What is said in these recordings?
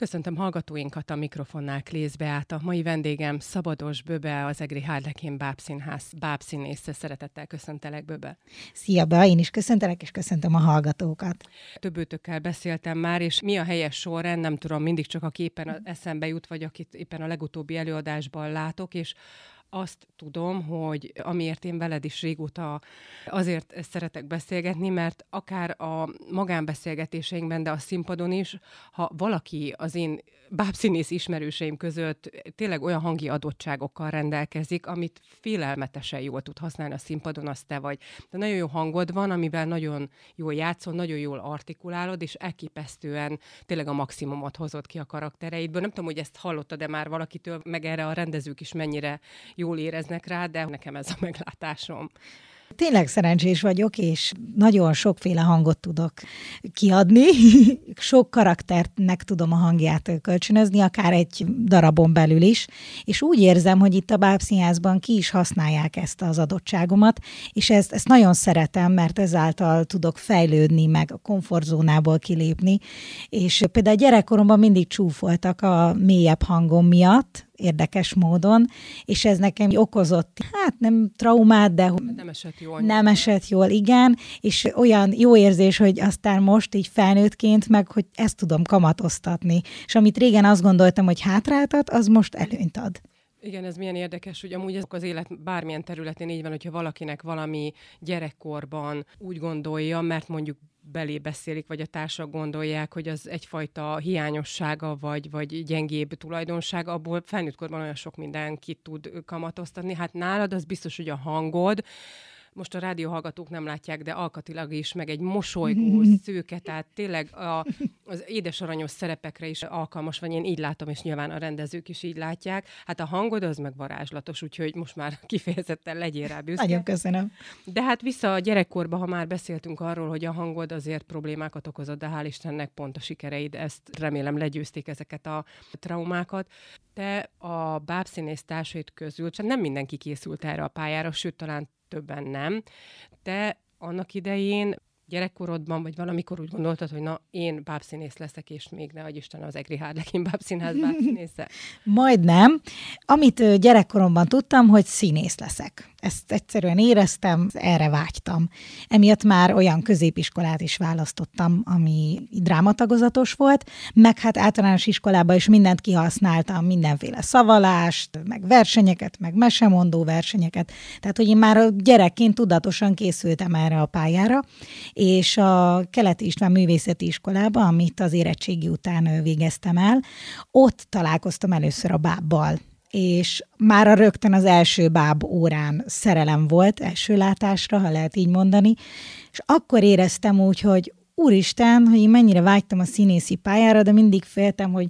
Köszöntöm hallgatóinkat a mikrofonnál Klész át. A mai vendégem Szabados Böbe, az Egri Hárlekén Bábszínház bábszínésze. Szeretettel köszöntelek, Böbe. Szia, Be, én is köszöntelek, és köszöntöm a hallgatókat. Több őtökkel beszéltem már, és mi a helyes sorrend, nem tudom, mindig csak aki éppen eszembe jut, vagy akit éppen a legutóbbi előadásban látok, és azt tudom, hogy amiért én veled is régóta azért szeretek beszélgetni, mert akár a magánbeszélgetéseinkben, de a színpadon is, ha valaki az én bábszínész ismerőseim között tényleg olyan hangi adottságokkal rendelkezik, amit félelmetesen jól tud használni a színpadon, az te vagy. De nagyon jó hangod van, amivel nagyon jól játszol, nagyon jól artikulálod, és elképesztően tényleg a maximumot hozott ki a karaktereidből. Nem tudom, hogy ezt hallottad-e már valakitől, meg erre a rendezők is mennyire jól éreznek rá, de nekem ez a meglátásom. Tényleg szerencsés vagyok, és nagyon sokféle hangot tudok kiadni. Sok karakternek tudom a hangját kölcsönözni, akár egy darabon belül is. És úgy érzem, hogy itt a Bábszínházban ki is használják ezt az adottságomat, és ezt, ezt nagyon szeretem, mert ezáltal tudok fejlődni, meg a komfortzónából kilépni. És például gyerekkoromban mindig csúfoltak a mélyebb hangom miatt, érdekes módon, és ez nekem okozott, hát nem traumát, de nem esett jól. Nem esett jól, igen, és olyan jó érzés, hogy aztán most így felnőttként meg, hogy ezt tudom kamatoztatni. És amit régen azt gondoltam, hogy hátráltat, az most előnyt ad. Igen, ez milyen érdekes, hogy amúgy az élet bármilyen területén így van, hogyha valakinek valami gyerekkorban úgy gondolja, mert mondjuk belé beszélik, vagy a társak gondolják, hogy az egyfajta hiányossága, vagy, vagy gyengébb tulajdonság, abból felnőtt korban olyan sok minden ki tud kamatoztatni. Hát nálad az biztos, hogy a hangod, most a rádióhallgatók nem látják, de alkatilag is, meg egy mosolygó, szőke, tehát tényleg a, az édesaranyos szerepekre is alkalmas vagy, én így látom, és nyilván a rendezők is így látják. Hát a hangod az meg varázslatos, úgyhogy most már kifejezetten legyél rá büszke. Nagyon köszönöm. De hát vissza a gyerekkorba, ha már beszéltünk arról, hogy a hangod azért problémákat okozott, de hál' Istennek pont a sikereid ezt remélem legyőzték ezeket a traumákat. Te a bábszínész társait közül, csak nem mindenki készült erre a pályára, sőt, talán többen nem. De annak idején gyerekkorodban, vagy valamikor úgy gondoltad, hogy na, én bábszínész leszek, és még ne Isten az Egri Hárlekin bábszínház bábszínésze? Majdnem. Amit gyerekkoromban tudtam, hogy színész leszek. Ezt egyszerűen éreztem, erre vágytam. Emiatt már olyan középiskolát is választottam, ami drámatagozatos volt, meg hát általános iskolában is mindent kihasználtam, mindenféle szavalást, meg versenyeket, meg mesemondó versenyeket. Tehát, hogy én már gyerekként tudatosan készültem erre a pályára, és a Keleti István Művészeti Iskolába, amit az érettségi után végeztem el, ott találkoztam először a bábbal és már a rögtön az első báb órán szerelem volt, első látásra, ha lehet így mondani, és akkor éreztem úgy, hogy úristen, hogy én mennyire vágytam a színészi pályára, de mindig féltem, hogy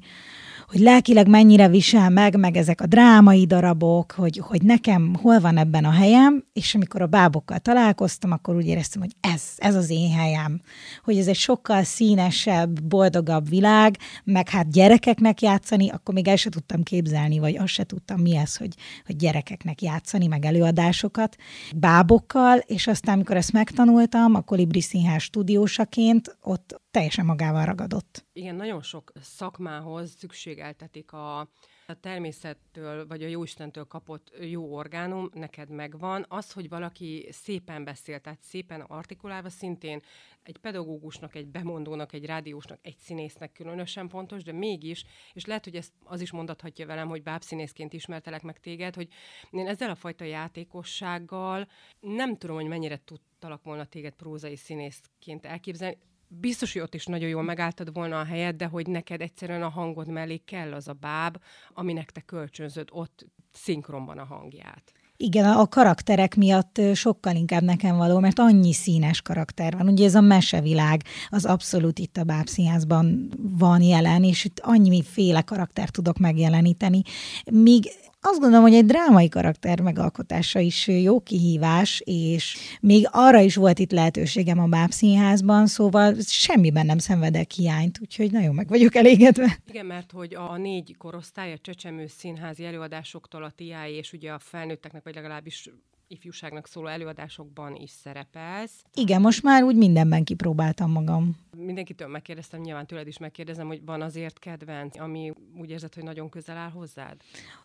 hogy lelkileg mennyire visel meg, meg ezek a drámai darabok, hogy, hogy nekem hol van ebben a helyem, és amikor a bábokkal találkoztam, akkor úgy éreztem, hogy ez, ez az én helyem, hogy ez egy sokkal színesebb, boldogabb világ, meg hát gyerekeknek játszani, akkor még el se tudtam képzelni, vagy azt se tudtam mi ez, hogy, hogy gyerekeknek játszani, meg előadásokat bábokkal, és aztán, amikor ezt megtanultam, a Kolibri Színház stúdiósaként, ott teljesen magával ragadott. Igen, nagyon sok szakmához szükségeltetik a, a természettől vagy a Jóistentől kapott jó orgánum, neked megvan. Az, hogy valaki szépen beszél, tehát szépen artikulálva, szintén egy pedagógusnak, egy bemondónak, egy rádiósnak, egy színésznek különösen fontos, de mégis, és lehet, hogy ezt az is mondathatja velem, hogy bábszínészként ismertelek meg téged, hogy én ezzel a fajta játékossággal nem tudom, hogy mennyire tudtalak volna téged prózai színészként elképzelni biztos, hogy ott is nagyon jól megálltad volna a helyet, de hogy neked egyszerűen a hangod mellé kell az a báb, aminek te kölcsönzöd ott szinkronban a hangját. Igen, a karakterek miatt sokkal inkább nekem való, mert annyi színes karakter van. Ugye ez a mesevilág az abszolút itt a bábszínházban van jelen, és itt féle karakter tudok megjeleníteni. Míg azt gondolom, hogy egy drámai karakter megalkotása is jó kihívás, és még arra is volt itt lehetőségem a Bábszínházban, szóval semmiben nem szenvedek hiányt, úgyhogy nagyon meg vagyok elégedve. Igen, mert hogy a négy korosztály, a csecsemő színházi előadásoktól a tiáj, és ugye a felnőtteknek, vagy legalábbis ifjúságnak szóló előadásokban is szerepelsz. Igen, most már úgy mindenben kipróbáltam magam. Mindenkitől megkérdeztem, nyilván tőled is megkérdezem, hogy van azért kedvenc, ami úgy érzed, hogy nagyon közel áll hozzád?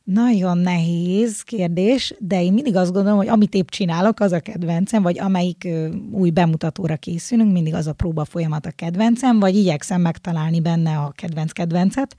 Nagyon nehéz kérdés, de én mindig azt gondolom, hogy amit épp csinálok, az a kedvencem, vagy amelyik új bemutatóra készülünk, mindig az a próba folyamat a kedvencem, vagy igyekszem megtalálni benne a kedvenc kedvencet,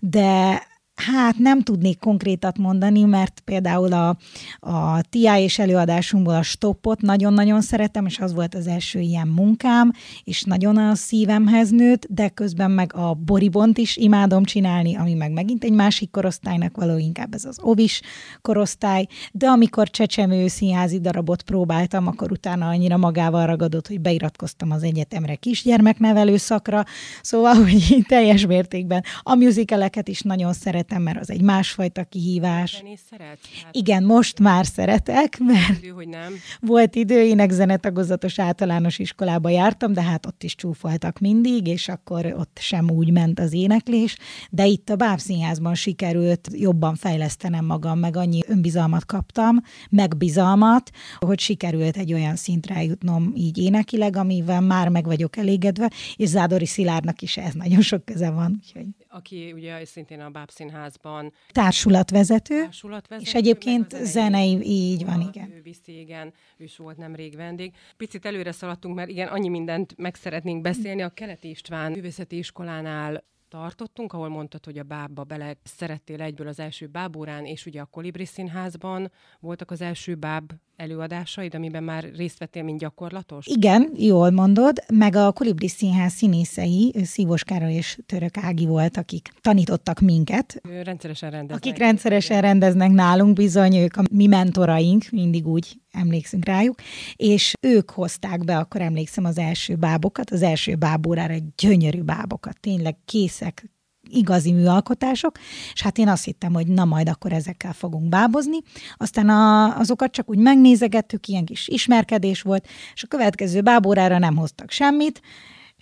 de Hát nem tudnék konkrétat mondani, mert például a, a TIA és előadásunkból a stoppot nagyon-nagyon szeretem, és az volt az első ilyen munkám, és nagyon a szívemhez nőtt, de közben meg a boribont is imádom csinálni, ami meg megint egy másik korosztálynak való, inkább ez az ovis korosztály, de amikor csecsemő színházi darabot próbáltam, akkor utána annyira magával ragadott, hogy beiratkoztam az egyetemre kisgyermeknevelő szakra, szóval, hogy teljes mértékben a musicaleket is nagyon szeretem, szeretem, mert az egy másfajta kihívás. szeret? Hát... Igen, most már szeretek, mert idő, hogy nem. volt idő, én zenetagozatos általános iskolába jártam, de hát ott is csúfoltak mindig, és akkor ott sem úgy ment az éneklés, de itt a Bábszínházban sikerült jobban fejlesztenem magam, meg annyi önbizalmat kaptam, meg bizalmat, hogy sikerült egy olyan szintre jutnom így énekileg, amivel már meg vagyok elégedve, és Zádori Szilárdnak is ez nagyon sok köze van. Úgyhogy aki ugye szintén a Bábszínházban társulatvezető, társulatvezető és egyébként zenei, így van, igen. Ő viszi, igen, ő is volt nemrég vendég. Picit előre szaladtunk, mert igen, annyi mindent meg szeretnénk beszélni. A Keleti István Művészeti Iskolánál tartottunk, ahol mondtad, hogy a bábba bele szerettél egyből az első bábórán, és ugye a Kolibri Színházban voltak az első báb előadásaid, amiben már részt vettél, mint gyakorlatos? Igen, jól mondod, meg a Kolibri Színház színészei, Szívos Károly és Török Ági volt, akik tanítottak minket. Ő rendszeresen rendeznek. Akik rendszeresen rendeznek nálunk, bizony ők a mi mentoraink, mindig úgy emlékszünk rájuk, és ők hozták be, akkor emlékszem az első bábokat, az első bábórára gyönyörű bábokat, tényleg készek, igazi műalkotások, és hát én azt hittem, hogy na majd akkor ezekkel fogunk bábozni. Aztán a, azokat csak úgy megnézegettük, ilyen kis ismerkedés volt, és a következő bábórára nem hoztak semmit,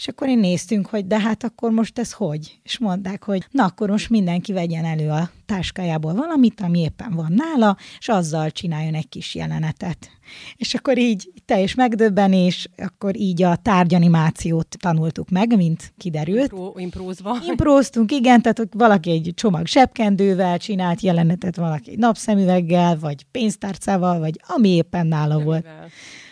és akkor én néztünk, hogy de hát akkor most ez hogy? És mondták, hogy na akkor most mindenki vegyen elő a táskájából valamit, ami éppen van nála, és azzal csináljon egy kis jelenetet. És akkor így teljes megdöbbenés, akkor így a tárgyanimációt tanultuk meg, mint kiderült. Impro, imprózva. Impróztunk, igen, tehát valaki egy csomag sepkendővel csinált jelenetet, valaki egy napszemüveggel, vagy pénztárcával, vagy ami éppen nála Semivel. volt.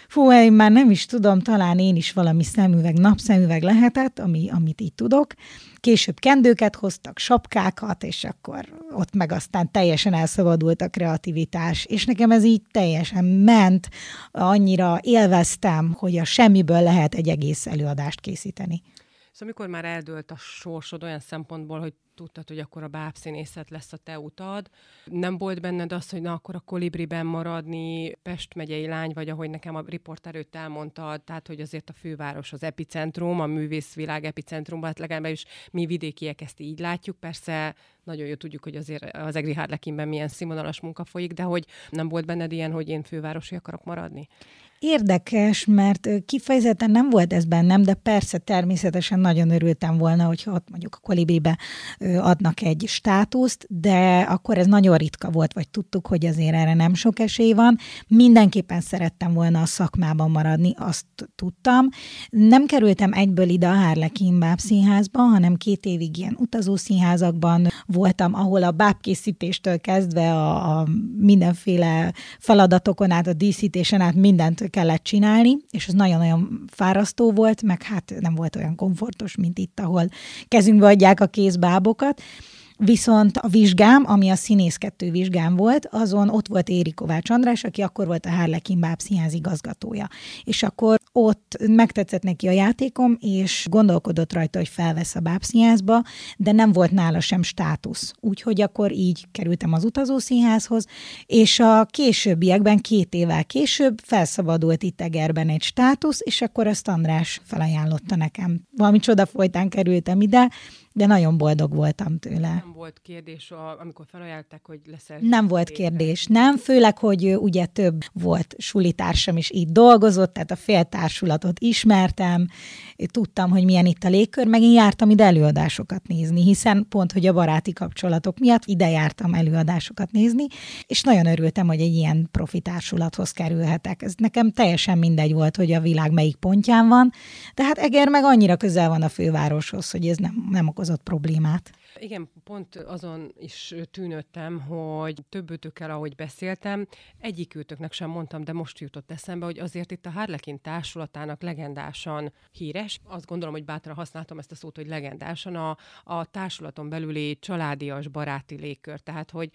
Fú, én már nem is tudom, talán én is valami szemüveg, napszemüveg lehetett, ami, amit így tudok. Később kendőket hoztak, sapkákat, és akkor ott meg aztán teljesen elszabadult a kreativitás. És nekem ez így teljesen ment, annyira élveztem, hogy a semmiből lehet egy egész előadást készíteni. Szóval amikor már eldőlt a sorsod olyan szempontból, hogy tudtad, hogy akkor a bábszínészet lesz a te utad. Nem volt benned az, hogy na akkor a kolibriben maradni, Pest megyei lány vagy, ahogy nekem a riporter őt elmondta, tehát hogy azért a főváros az epicentrum, a művészvilág epicentrum, hát legalább is mi vidékiek ezt így látjuk. Persze nagyon jó tudjuk, hogy azért az Egri Hárlekinben milyen színvonalas munka folyik, de hogy nem volt benned ilyen, hogy én fővárosi akarok maradni? Érdekes, mert kifejezetten nem volt ez bennem, de persze természetesen nagyon örültem volna, hogyha ott mondjuk a kolibribe adnak egy státuszt, de akkor ez nagyon ritka volt, vagy tudtuk, hogy azért erre nem sok esély van. Mindenképpen szerettem volna a szakmában maradni, azt tudtam. Nem kerültem egyből ide a Harlekin bábszínházba, hanem két évig ilyen utazószínházakban voltam, ahol a bábkészítéstől kezdve a, a mindenféle feladatokon át, a díszítésen át mindent kellett csinálni, és ez nagyon-nagyon fárasztó volt, meg hát nem volt olyan komfortos, mint itt, ahol kezünkbe adják a kézbábokat. Viszont a vizsgám, ami a színész kettő vizsgám volt, azon ott volt Éri Kovács András, aki akkor volt a Harlekin Báb színház igazgatója. És akkor ott megtetszett neki a játékom, és gondolkodott rajta, hogy felvesz a bábszínházba, de nem volt nála sem státusz. Úgyhogy akkor így kerültem az utazószínházhoz, és a későbbiekben, két évvel később felszabadult itt Egerben egy státusz, és akkor azt András felajánlotta nekem. Valami csoda folytán kerültem ide, de nagyon boldog voltam tőle. nem volt kérdés, amikor felajánlották, hogy leszel. Nem volt kérdés, nem, főleg, hogy ugye több volt sulitársam is így dolgozott, tehát a féltársulatot ismertem, tudtam, hogy milyen itt a légkör, meg én jártam ide előadásokat nézni, hiszen pont, hogy a baráti kapcsolatok miatt ide jártam előadásokat nézni, és nagyon örültem, hogy egy ilyen profitársulathoz kerülhetek. Ez nekem teljesen mindegy volt, hogy a világ melyik pontján van, de hát Eger meg annyira közel van a fővároshoz, hogy ez nem, nem okozott problémát. Igen, pont azon is tűnöttem, hogy többőtökkel, ahogy beszéltem, egyikőtöknek sem mondtam, de most jutott eszembe, hogy azért itt a Harlekin társulatának legendásan híres. Azt gondolom, hogy bátran használtam ezt a szót, hogy legendásan a, a társulaton belüli családias, baráti légkör. Tehát, hogy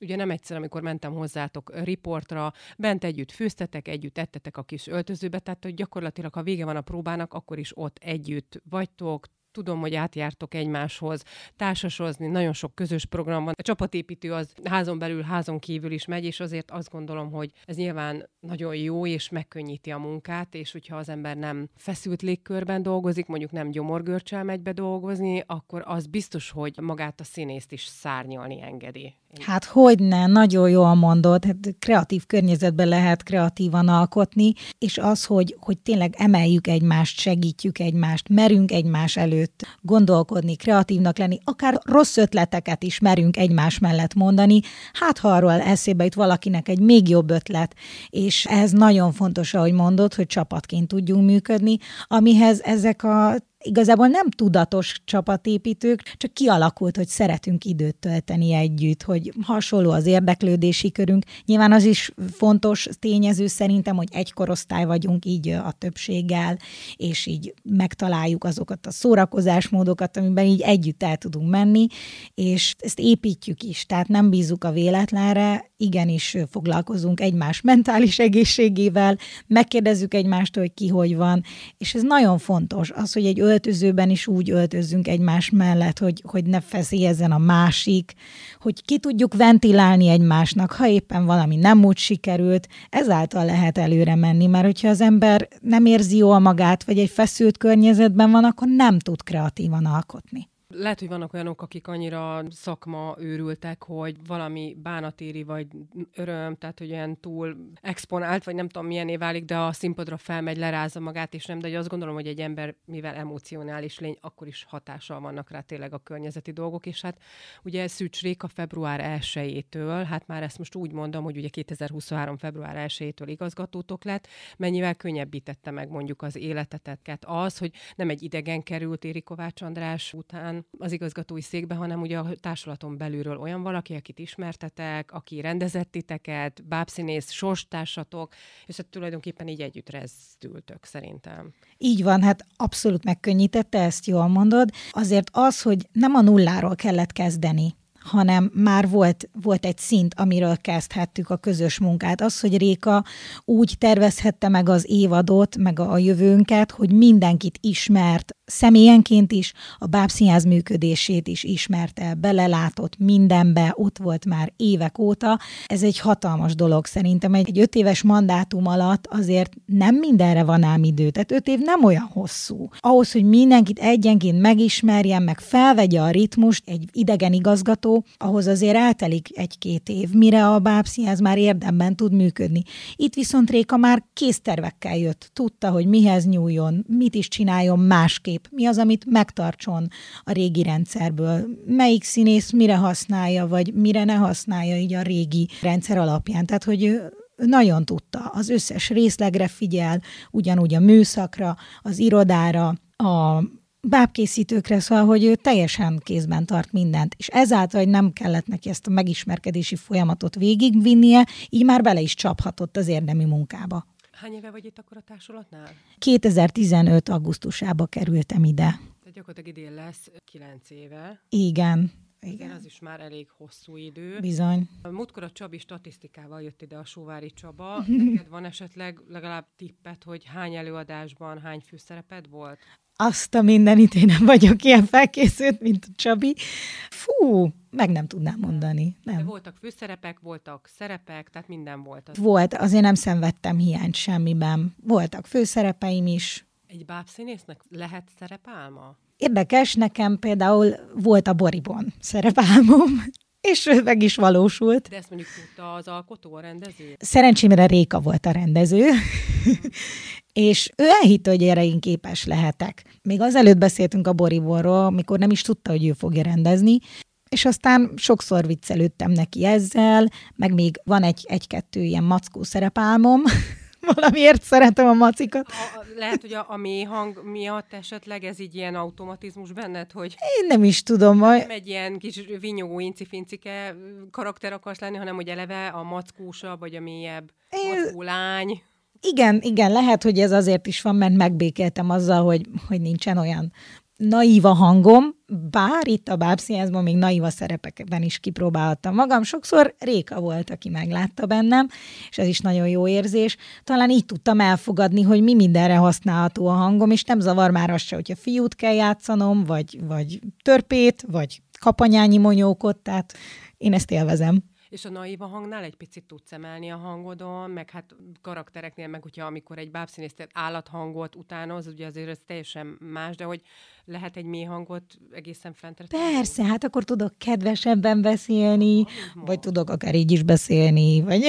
ugye nem egyszer, amikor mentem hozzátok riportra, bent együtt főztetek, együtt ettetek a kis öltözőbe, tehát hogy gyakorlatilag, ha vége van a próbának, akkor is ott együtt vagytok, tudom, hogy átjártok egymáshoz, társasozni, nagyon sok közös program van. A csapatépítő az házon belül, házon kívül is megy, és azért azt gondolom, hogy ez nyilván nagyon jó, és megkönnyíti a munkát, és hogyha az ember nem feszült légkörben dolgozik, mondjuk nem gyomorgörcsel megy be dolgozni, akkor az biztos, hogy magát a színészt is szárnyalni engedi. Hát hogy ne, nagyon jól mondod, hát kreatív környezetben lehet kreatívan alkotni, és az, hogy, hogy tényleg emeljük egymást, segítjük egymást, merünk egymás előtt gondolkodni, kreatívnak lenni, akár rossz ötleteket is merünk egymás mellett mondani, hát ha arról eszébe jut valakinek egy még jobb ötlet, és ez nagyon fontos, ahogy mondod, hogy csapatként tudjunk működni, amihez ezek a igazából nem tudatos csapatépítők, csak kialakult, hogy szeretünk időt tölteni együtt, hogy hasonló az érdeklődési körünk. Nyilván az is fontos tényező szerintem, hogy egy korosztály vagyunk így a többséggel, és így megtaláljuk azokat a szórakozásmódokat, amiben így együtt el tudunk menni, és ezt építjük is, tehát nem bízunk a véletlenre, igenis foglalkozunk egymás mentális egészségével, megkérdezzük egymást, hogy ki hogy van, és ez nagyon fontos, az, hogy egy öltözőben is úgy öltözzünk egymás mellett, hogy, hogy ne feszélyezzen a másik, hogy ki tudjuk ventilálni egymásnak, ha éppen valami nem úgy sikerült, ezáltal lehet előre menni, mert hogyha az ember nem érzi jól magát, vagy egy feszült környezetben van, akkor nem tud kreatívan alkotni. Lehet, hogy vannak olyanok, akik annyira szakma őrültek, hogy valami bánatéri vagy öröm, tehát hogy olyan túl exponált, vagy nem tudom milyen válik, de a színpadra felmegy, lerázza magát, és nem, de azt gondolom, hogy egy ember, mivel emocionális lény, akkor is hatással vannak rá tényleg a környezeti dolgok, és hát ugye Szűcs Réka február 1-től, hát már ezt most úgy mondom, hogy ugye 2023. február 1-től igazgatótok lett, mennyivel könnyebbítette meg mondjuk az életeteket az, hogy nem egy idegen került Éri Kovács András után az igazgatói székbe, hanem ugye a társulaton belülről olyan valaki, akit ismertetek, aki rendezett titeket, bábszínész, sorstársatok, és hát tulajdonképpen így együtt rezdültök szerintem. Így van, hát abszolút megkönnyítette, ezt jól mondod. Azért az, hogy nem a nulláról kellett kezdeni, hanem már volt, volt egy szint, amiről kezdhettük a közös munkát. Az, hogy Réka úgy tervezhette meg az évadot, meg a jövőnket, hogy mindenkit ismert, személyenként is, a bábszínház működését is ismerte, belelátott mindenbe, ott volt már évek óta. Ez egy hatalmas dolog szerintem. Egy, egy öt éves mandátum alatt azért nem mindenre van ám idő. Tehát öt év nem olyan hosszú. Ahhoz, hogy mindenkit egyenként megismerjen, meg felvegye a ritmust, egy idegen igazgató, ahhoz azért eltelik egy-két év, mire a bábszínház már érdemben tud működni. Itt viszont Réka már késztervekkel jött. Tudta, hogy mihez nyúljon, mit is csináljon másképp mi az, amit megtartson a régi rendszerből, melyik színész mire használja, vagy mire ne használja így a régi rendszer alapján. Tehát, hogy nagyon tudta, az összes részlegre figyel, ugyanúgy a műszakra, az irodára, a bábkészítőkre, szóval, hogy ő teljesen kézben tart mindent, és ezáltal, hogy nem kellett neki ezt a megismerkedési folyamatot végigvinnie, így már bele is csaphatott az érdemi munkába. Hány éve vagy itt akkor a társulatnál? 2015. augusztusába kerültem ide. Tehát gyakorlatilag idén lesz 9 éve. Igen. Igen, az is már elég hosszú idő. Bizony. Múltkor a Csabi statisztikával jött ide a Sóvári Csaba. Neked van esetleg legalább tippet, hogy hány előadásban hány főszereped volt? Azt a mindenit én nem vagyok ilyen felkészült, mint a Csabi. Fú, meg nem tudnám mondani. Nem. De voltak főszerepek, voltak szerepek, tehát minden volt. Az. Volt, azért nem szenvedtem hiányt semmiben. Voltak főszerepeim is, Egy bábszínésznek lehet szerepálma? Érdekes, nekem például volt a Boribon szerepálmom, és meg is valósult. De ezt mondjuk tudta az alkotó, a rendező? Szerencsémre Réka volt a rendező, és ő elhitte, hogy erre én képes lehetek. Még azelőtt beszéltünk a Boribonról, amikor nem is tudta, hogy ő fogja rendezni, és aztán sokszor viccelődtem neki ezzel, meg még van egy, egy-kettő ilyen mackó szerepálmom, valamiért szeretem a macikat. A, lehet, hogy a, a mély hang miatt esetleg ez így ilyen automatizmus benned, hogy... Én nem is tudom. Majd... Nem egy ilyen kis vinyogó incifincike karakter akarsz lenni, hanem hogy eleve a mackósabb, vagy a mélyebb Én... mackó lány. Igen, igen, lehet, hogy ez azért is van, mert megbékéltem azzal, hogy, hogy nincsen olyan naíva hangom, bár itt a bábszínházban még naíva szerepekben is kipróbáltam magam. Sokszor Réka volt, aki meglátta bennem, és ez is nagyon jó érzés. Talán így tudtam elfogadni, hogy mi mindenre használható a hangom, és nem zavar már az se, hogyha fiút kell játszanom, vagy, vagy törpét, vagy kapanyányi monyókot, tehát én ezt élvezem. És a naiva hangnál egy picit tudsz emelni a hangodon, meg hát karaktereknél, meg hogyha amikor egy bábszínész állathangot utánoz, ugye azért ez teljesen más, de hogy lehet egy mély hangot egészen fent. Persze, hát akkor tudok kedvesebben beszélni, vagy tudok akár így is beszélni, vagy...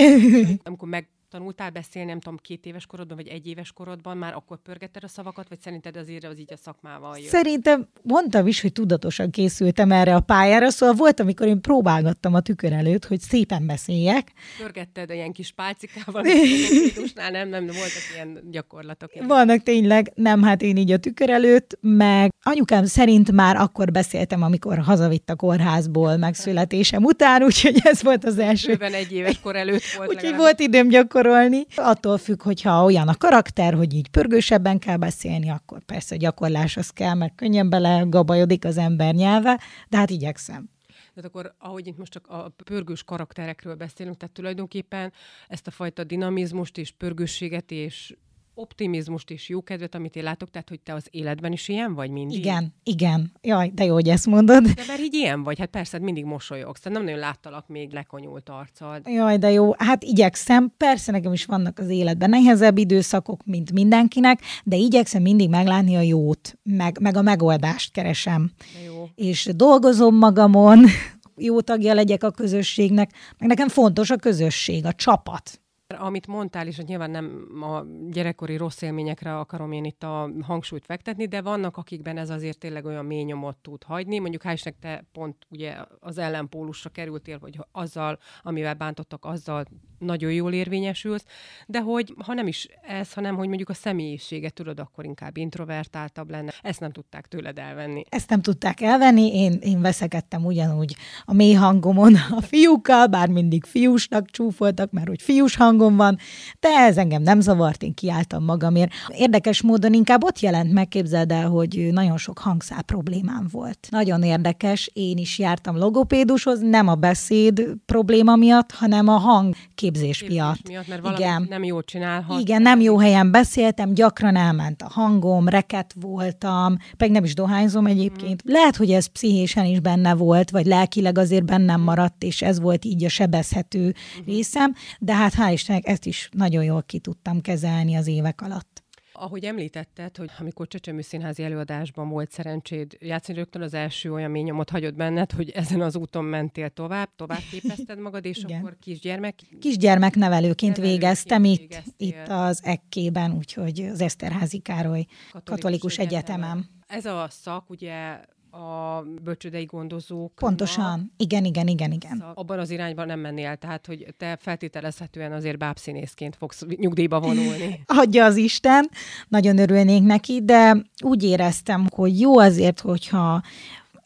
Amikor meg tanultál beszélni, nem tudom, két éves korodban, vagy egy éves korodban, már akkor pörgetted a szavakat, vagy szerinted azért az így a szakmával jött? Szerintem mondtam is, hogy tudatosan készültem erre a pályára, szóval volt, amikor én próbálgattam a tükör előtt, hogy szépen beszéljek. Pörgetted ilyen kis pálcikával, nem, nem, nem, voltak ilyen gyakorlatok. Vannak tényleg, nem, hát én így a tükör előtt, meg anyukám szerint már akkor beszéltem, amikor hazavitt a kórházból megszületésem után, úgyhogy ez volt az első. Bőven egy éves kor előtt volt. Úgyhogy volt időm gyakorlatilag gyakorolni. Attól függ, hogyha olyan a karakter, hogy így pörgősebben kell beszélni, akkor persze gyakorlás az kell, meg könnyen bele gabajodik az ember nyelve, de hát igyekszem. Tehát akkor, ahogy itt most csak a pörgős karakterekről beszélünk, tehát tulajdonképpen ezt a fajta dinamizmust és pörgősséget és optimizmust és jókedvet, amit én látok, tehát hogy te az életben is ilyen vagy mindig? Igen, igen. Jaj, de jó, hogy ezt mondod. De mert így ilyen vagy, hát persze, hát mindig mosolyogsz, tehát nem nagyon láttalak még lekonyult arccal. Jaj, de jó, hát igyekszem, persze nekem is vannak az életben nehezebb időszakok, mint mindenkinek, de igyekszem mindig meglátni a jót, meg, meg a megoldást keresem. De jó. És dolgozom magamon, jó tagja legyek a közösségnek, meg nekem fontos a közösség, a csapat. Amit mondtál, és nyilván nem a gyerekkori rossz élményekre akarom én itt a hangsúlyt fektetni, de vannak, akikben ez azért tényleg olyan mély nyomot tud hagyni. Mondjuk hál' te pont ugye az ellenpólusra kerültél, hogy azzal, amivel bántottak, azzal nagyon jól érvényesülsz, de hogy ha nem is ez, hanem hogy mondjuk a személyiséget tudod, akkor inkább introvertáltabb lenne. Ezt nem tudták tőled elvenni. Ezt nem tudták elvenni, én, én veszekedtem ugyanúgy a mély hangomon a fiúkkal, bár mindig fiúsnak csúfoltak, mert hogy fiús hangom van, de ez engem nem zavart, én kiálltam magamért. Érdekes módon inkább ott jelent meg, képzeld el, hogy nagyon sok hangszál problémám volt. Nagyon érdekes, én is jártam logopédushoz, nem a beszéd probléma miatt, hanem a hang képzés, képzés miatt. miatt. Mert Igen. nem jól csinálhat. Igen, nem jó helyen beszéltem, gyakran elment a hangom, reket voltam, pedig nem is dohányzom egyébként. Mm. Lehet, hogy ez pszichésen is benne volt, vagy lelkileg azért bennem maradt, és ez volt így a sebezhető mm. részem, de hát hál' Istennek ezt is nagyon jól ki tudtam kezelni az évek alatt. Ahogy említetted, hogy amikor Csecsemő Színházi előadásban volt szerencséd játszani, rögtön az első olyan mély nyomot hagyott benned, hogy ezen az úton mentél tovább, tovább képezted magad, és Igen. akkor kisgyermek... Kisgyermeknevelőként végeztem itt, itt az Ekkében, úgyhogy az Eszterházi Károly Katolikus, Katolikus Egyetemen. Ez a szak ugye a bölcsődei gondozók. Pontosan, igen, igen, igen, igen. Szóval abban az irányban nem mennél, tehát hogy te feltételezhetően azért bábszínészként fogsz nyugdíjba vonulni. Adja az Isten, nagyon örülnék neki, de úgy éreztem, hogy jó azért, hogyha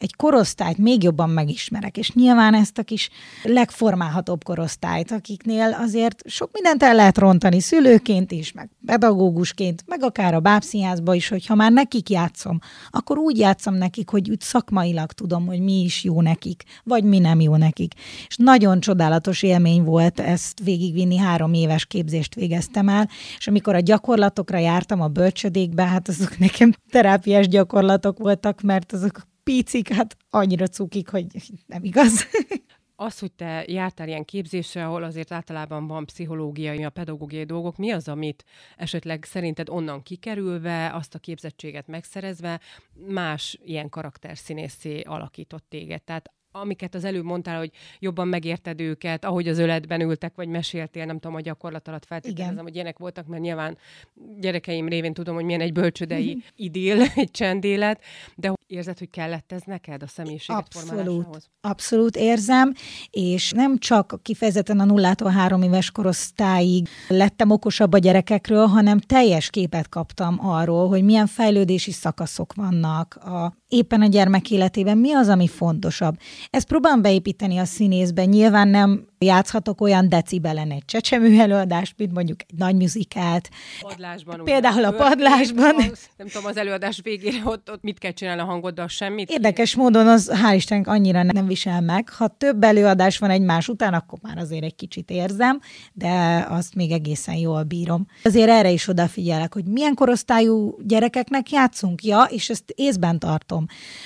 egy korosztályt még jobban megismerek, és nyilván ezt a kis legformálhatóbb korosztályt, akiknél azért sok mindent el lehet rontani szülőként is, meg pedagógusként, meg akár a bábszínházba is, hogyha már nekik játszom, akkor úgy játszom nekik, hogy úgy szakmailag tudom, hogy mi is jó nekik, vagy mi nem jó nekik. És nagyon csodálatos élmény volt ezt végigvinni, három éves képzést végeztem el, és amikor a gyakorlatokra jártam a bölcsödékbe, hát azok nekem terápiás gyakorlatok voltak, mert azok picik, hát annyira cukik, hogy nem igaz. Az, hogy te jártál ilyen képzésre, ahol azért általában van pszichológiai, a pedagógiai dolgok, mi az, amit esetleg szerinted onnan kikerülve, azt a képzettséget megszerezve, más ilyen karakterszínészé alakított téged? Tehát amiket az előbb mondtál, hogy jobban megérted őket, ahogy az öletben ültek, vagy meséltél, nem tudom, a gyakorlat alatt feltételezem, hogy ilyenek voltak, mert nyilván gyerekeim révén tudom, hogy milyen egy bölcsödei idill, egy csendélet, de érzed, hogy kellett ez neked a személyiséget Abszolút, abszolút érzem, és nem csak kifejezetten a nullától három éves korosztályig lettem okosabb a gyerekekről, hanem teljes képet kaptam arról, hogy milyen fejlődési szakaszok vannak a, éppen a gyermek életében, mi az, ami fontosabb. Ezt próbálom beépíteni a színészbe. Nyilván nem játszhatok olyan decibelen egy csecsemő előadást, mint mondjuk egy nagy muzikát. Padlásban. Például a padlásban. Az, nem tudom, az előadás végére ott, ott mit kell csinálni a hangoddal, semmit? Érdekes módon az hál' Istennek annyira nem visel meg. Ha több előadás van egymás után, akkor már azért egy kicsit érzem, de azt még egészen jól bírom. Azért erre is odafigyelek, hogy milyen korosztályú gyerekeknek játszunk, ja, és ezt észben tartom.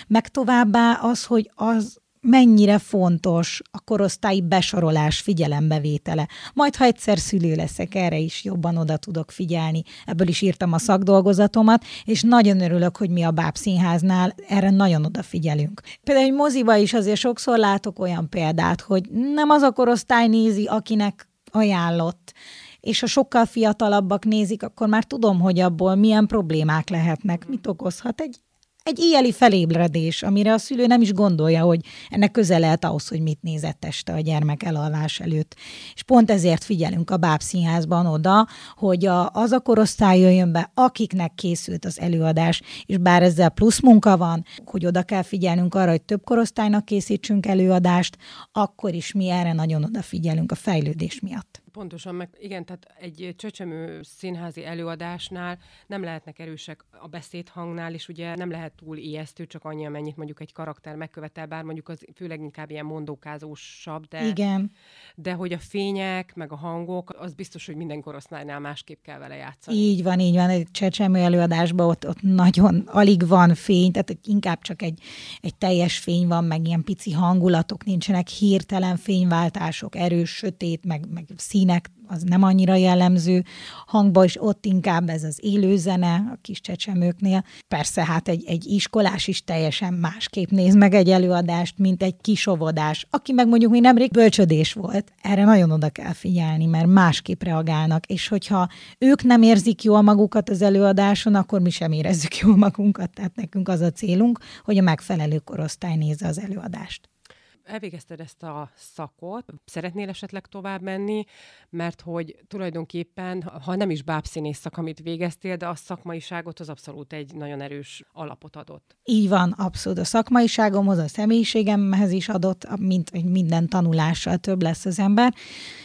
Meg továbbá az, hogy az mennyire fontos a korosztályi besorolás figyelembevétele. Majd, ha egyszer szülő leszek, erre is jobban oda tudok figyelni. Ebből is írtam a szakdolgozatomat, és nagyon örülök, hogy mi a Bábszínháznál erre nagyon odafigyelünk. Például egy moziba is azért sokszor látok olyan példát, hogy nem az a korosztály nézi, akinek ajánlott, és ha sokkal fiatalabbak nézik, akkor már tudom, hogy abból milyen problémák lehetnek, mit okozhat egy egy éjjeli felébredés, amire a szülő nem is gondolja, hogy ennek köze lehet ahhoz, hogy mit nézett este a gyermek elalvás előtt. És pont ezért figyelünk a bábszínházban oda, hogy a, az a korosztály jöjjön be, akiknek készült az előadás, és bár ezzel plusz munka van, hogy oda kell figyelnünk arra, hogy több korosztálynak készítsünk előadást, akkor is mi erre nagyon odafigyelünk a fejlődés miatt. Pontosan, meg igen, tehát egy csöcsemő színházi előadásnál nem lehetnek erősek a beszédhangnál, és ugye nem lehet túl ijesztő, csak annyi, amennyit mondjuk egy karakter megkövetel, bár mondjuk az főleg inkább ilyen mondókázósabb, de, igen. de hogy a fények, meg a hangok, az biztos, hogy minden korosztálynál másképp kell vele játszani. Így van, így van. Egy csecsemő előadásban ott, ott nagyon alig van fény, tehát inkább csak egy, egy teljes fény van, meg ilyen pici hangulatok nincsenek, hirtelen fényváltások, erős, sötét, meg, meg szín színek, az nem annyira jellemző, hangba is ott inkább ez az élőzene a kis csecsemőknél. Persze hát egy, egy iskolás is teljesen másképp néz meg egy előadást, mint egy kisovodás, aki meg mondjuk mi nemrég bölcsödés volt. Erre nagyon oda kell figyelni, mert másképp reagálnak, és hogyha ők nem érzik jól magukat az előadáson, akkor mi sem érezzük jól magunkat, tehát nekünk az a célunk, hogy a megfelelő korosztály nézze az előadást elvégezted ezt a szakot, szeretnél esetleg tovább menni, mert hogy tulajdonképpen, ha nem is bábszínész szak, amit végeztél, de a szakmaiságot az abszolút egy nagyon erős alapot adott. Így van, abszolút. A szakmaiságomhoz, a személyiségemhez is adott, mint hogy minden tanulással több lesz az ember.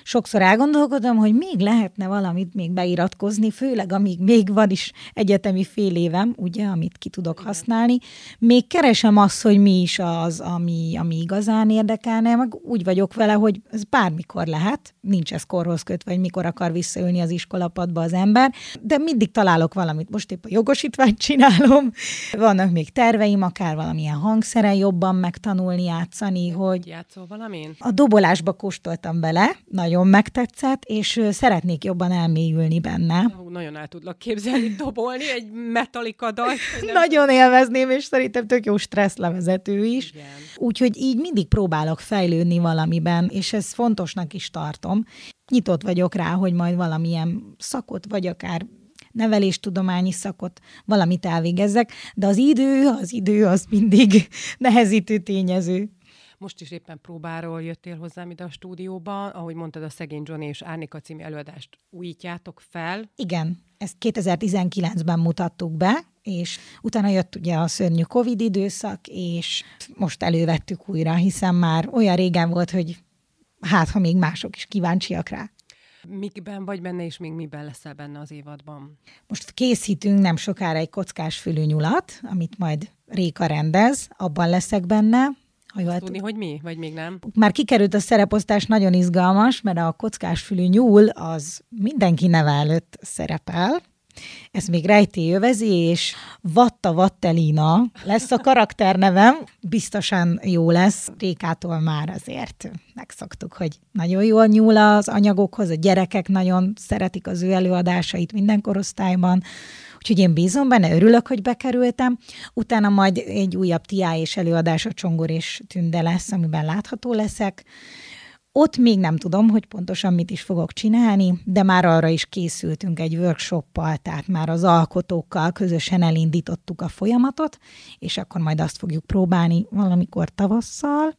Sokszor elgondolkodom, hogy még lehetne valamit még beiratkozni, főleg amíg még van is egyetemi fél évem, ugye, amit ki tudok Igen. használni. Még keresem azt, hogy mi is az, ami, ami igazán érdekelne, meg úgy vagyok vele, hogy ez bármikor lehet, nincs ez korhoz kötve, hogy mikor akar visszaülni az iskolapadba az ember, de mindig találok valamit. Most épp a jogosítványt csinálom, vannak még terveim, akár valamilyen hangszeren jobban megtanulni, játszani, hogy... Játszol valamin? A dobolásba kóstoltam bele, nagyon megtetszett, és szeretnék jobban elmélyülni benne. Hú, nagyon el tudlak képzelni dobolni egy metalika dalt. Nagyon élvezném, és szerintem tök jó stresszlevezető is. Úgyhogy így mindig próbálok fejlődni valamiben, és ez fontosnak is tartom. Nyitott vagyok rá, hogy majd valamilyen szakot, vagy akár neveléstudományi szakot, valamit elvégezzek, de az idő, az idő az mindig nehezítő tényező. Most is éppen próbáról jöttél hozzám ide a stúdióba, ahogy mondtad, a Szegény Johnny és Árnika című előadást újítjátok fel. Igen, ezt 2019-ben mutattuk be, és utána jött ugye a szörnyű Covid időszak, és most elővettük újra, hiszen már olyan régen volt, hogy hát, ha még mások is kíváncsiak rá. Mikben vagy benne, és még miben leszel benne az évadban? Most készítünk nem sokára egy kockás fülű nyulat, amit majd Réka rendez, abban leszek benne, ha jól tudni, hogy mi, vagy még nem? Már kikerült a szereposztás, nagyon izgalmas, mert a kockás fülű nyúl az mindenki neve előtt szerepel, Ez még rejtély övezi, és Vatta Vattelina lesz a karakternevem. Biztosan jó lesz. Rékától már azért megszoktuk, hogy nagyon jól nyúl az anyagokhoz, a gyerekek nagyon szeretik az ő előadásait minden korosztályban, úgyhogy én bízom benne, örülök, hogy bekerültem. Utána majd egy újabb tiá és előadás a Csongor és Tünde lesz, amiben látható leszek. Ott még nem tudom, hogy pontosan mit is fogok csinálni, de már arra is készültünk egy workshoppal, tehát már az alkotókkal közösen elindítottuk a folyamatot, és akkor majd azt fogjuk próbálni valamikor tavasszal.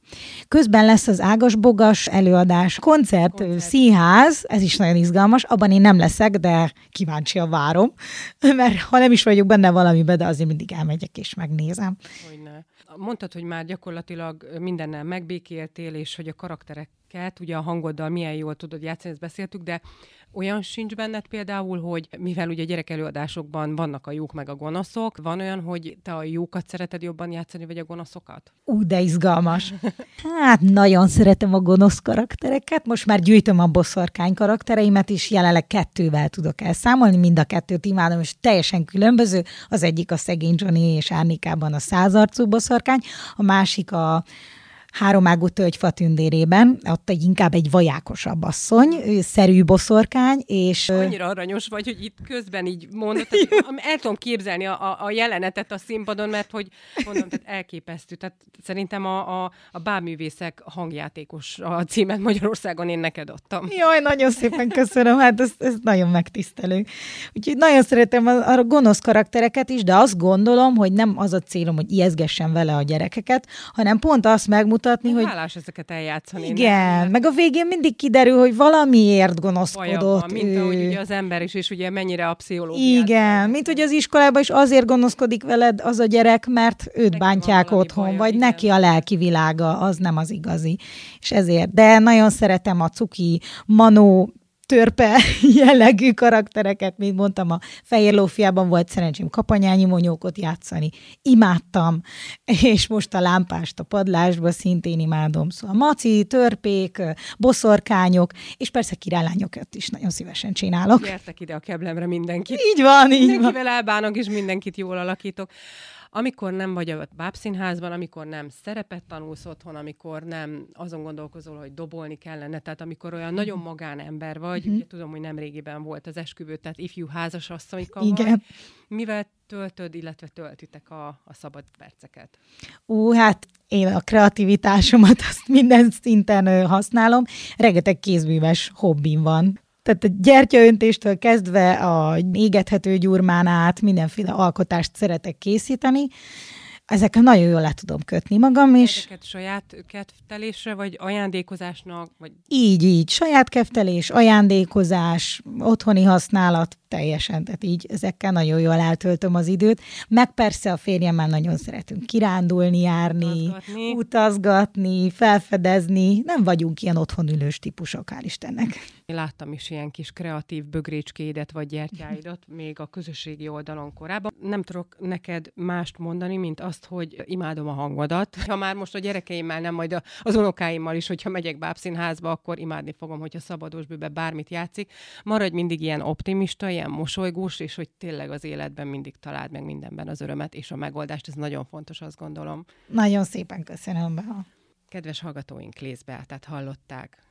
Közben lesz az ágasbogas előadás, koncert, koncert. színház, ez is nagyon izgalmas, abban én nem leszek, de kíváncsian várom, mert ha nem is vagyok benne valamiben, de azért mindig elmegyek és megnézem. Hogyne. Mondtad, hogy már gyakorlatilag mindennel megbékéltél, és hogy a karaktereket, ugye a hangoddal milyen jól tudod játszani, ezt beszéltük, de olyan sincs benned például, hogy mivel ugye gyerek előadásokban vannak a jók meg a gonoszok, van olyan, hogy te a jókat szereted jobban játszani, vagy a gonoszokat? Ú, de izgalmas. Hát nagyon szeretem a gonosz karaktereket. Most már gyűjtöm a boszorkány karaktereimet is, jelenleg kettővel tudok elszámolni, mind a kettőt imádom, és teljesen különböző. Az egyik a szegény Johnny és Árnikában a százarcú boszorkány, a másik a háromágú tölgyfa tündérében, ott egy inkább egy vajákosabb asszony, szerű boszorkány, és... Annyira aranyos vagy, hogy itt közben így mondod, hogy el tudom képzelni a, a, jelenetet a színpadon, mert hogy mondom, tehát elképesztő. Tehát szerintem a, a, a báművészek hangjátékos a címet Magyarországon én neked adtam. Jaj, nagyon szépen köszönöm, hát ez, ez nagyon megtisztelő. Úgyhogy nagyon szeretem a, a gonosz karaktereket is, de azt gondolom, hogy nem az a célom, hogy ijeszgessen vele a gyerekeket, hanem pont azt megmutatni, mutatni, hogy... Hálás ezeket eljátszani. Igen, meg a végén mindig kiderül, hogy valamiért gonoszkodott van, mint ő. ahogy ugye az ember is, és ugye mennyire a pszichológia. Igen, mint hogy az iskolában is azért gonoszkodik veled az a gyerek, mert őt neki bántják otthon, baja, vagy igen. neki a lelki világa, az nem az igazi. És ezért. De nagyon szeretem a cuki, manó törpe jellegű karaktereket, mint mondtam, a Fehér Lófiában volt szerencsém kapanyányi monyókot játszani. Imádtam, és most a lámpást a padlásba szintén imádom. Szóval maci, törpék, boszorkányok, és persze királylányokat is nagyon szívesen csinálok. Gyertek ide a keblemre mindenkit. Így van, így Mindenkivel van. elbánok, és mindenkit jól alakítok amikor nem vagy a bábszínházban, amikor nem szerepet tanulsz otthon, amikor nem azon gondolkozol, hogy dobolni kellene, tehát amikor olyan nagyon mhm. magánember vagy, mm-hmm. ugye tudom, hogy nem régiben volt az esküvő, tehát ifjú házasasszonyka Igen. Vagy, mivel töltöd, illetve töltitek a, a szabad perceket? Ú, hát én a kreativitásomat azt minden szinten használom. Rengeteg kézműves hobbim van. Tehát a gyertyaöntéstől kezdve a égethető gyurmán át mindenféle alkotást szeretek készíteni, ezekkel nagyon jól le tudom kötni magam is. Ezeket saját kettelésre, vagy ajándékozásnak? Vagy... Így, így. Saját keftelés, ajándékozás, otthoni használat, teljesen, tehát így ezekkel nagyon jól eltöltöm az időt. Meg persze a férjemmel nagyon szeretünk kirándulni, járni, utazgatni, utazgatni felfedezni. Nem vagyunk ilyen otthonülős típusok, hál' Istennek. Én láttam is ilyen kis kreatív bögrécskédet vagy gyertyáidat még a közösségi oldalon korábban. Nem tudok neked mást mondani, mint azt, hogy imádom a hangodat. Ha már most a gyerekeimmel, nem majd az unokáimmal is, hogyha megyek bábszínházba, akkor imádni fogom, hogyha szabados bőbe bármit játszik. Maradj mindig ilyen optimista, ilyen mosolygós, és hogy tényleg az életben mindig találd meg mindenben az örömet és a megoldást. Ez nagyon fontos, azt gondolom. Nagyon szépen köszönöm be. Kedves hallgatóink, lézbe, tehát hallották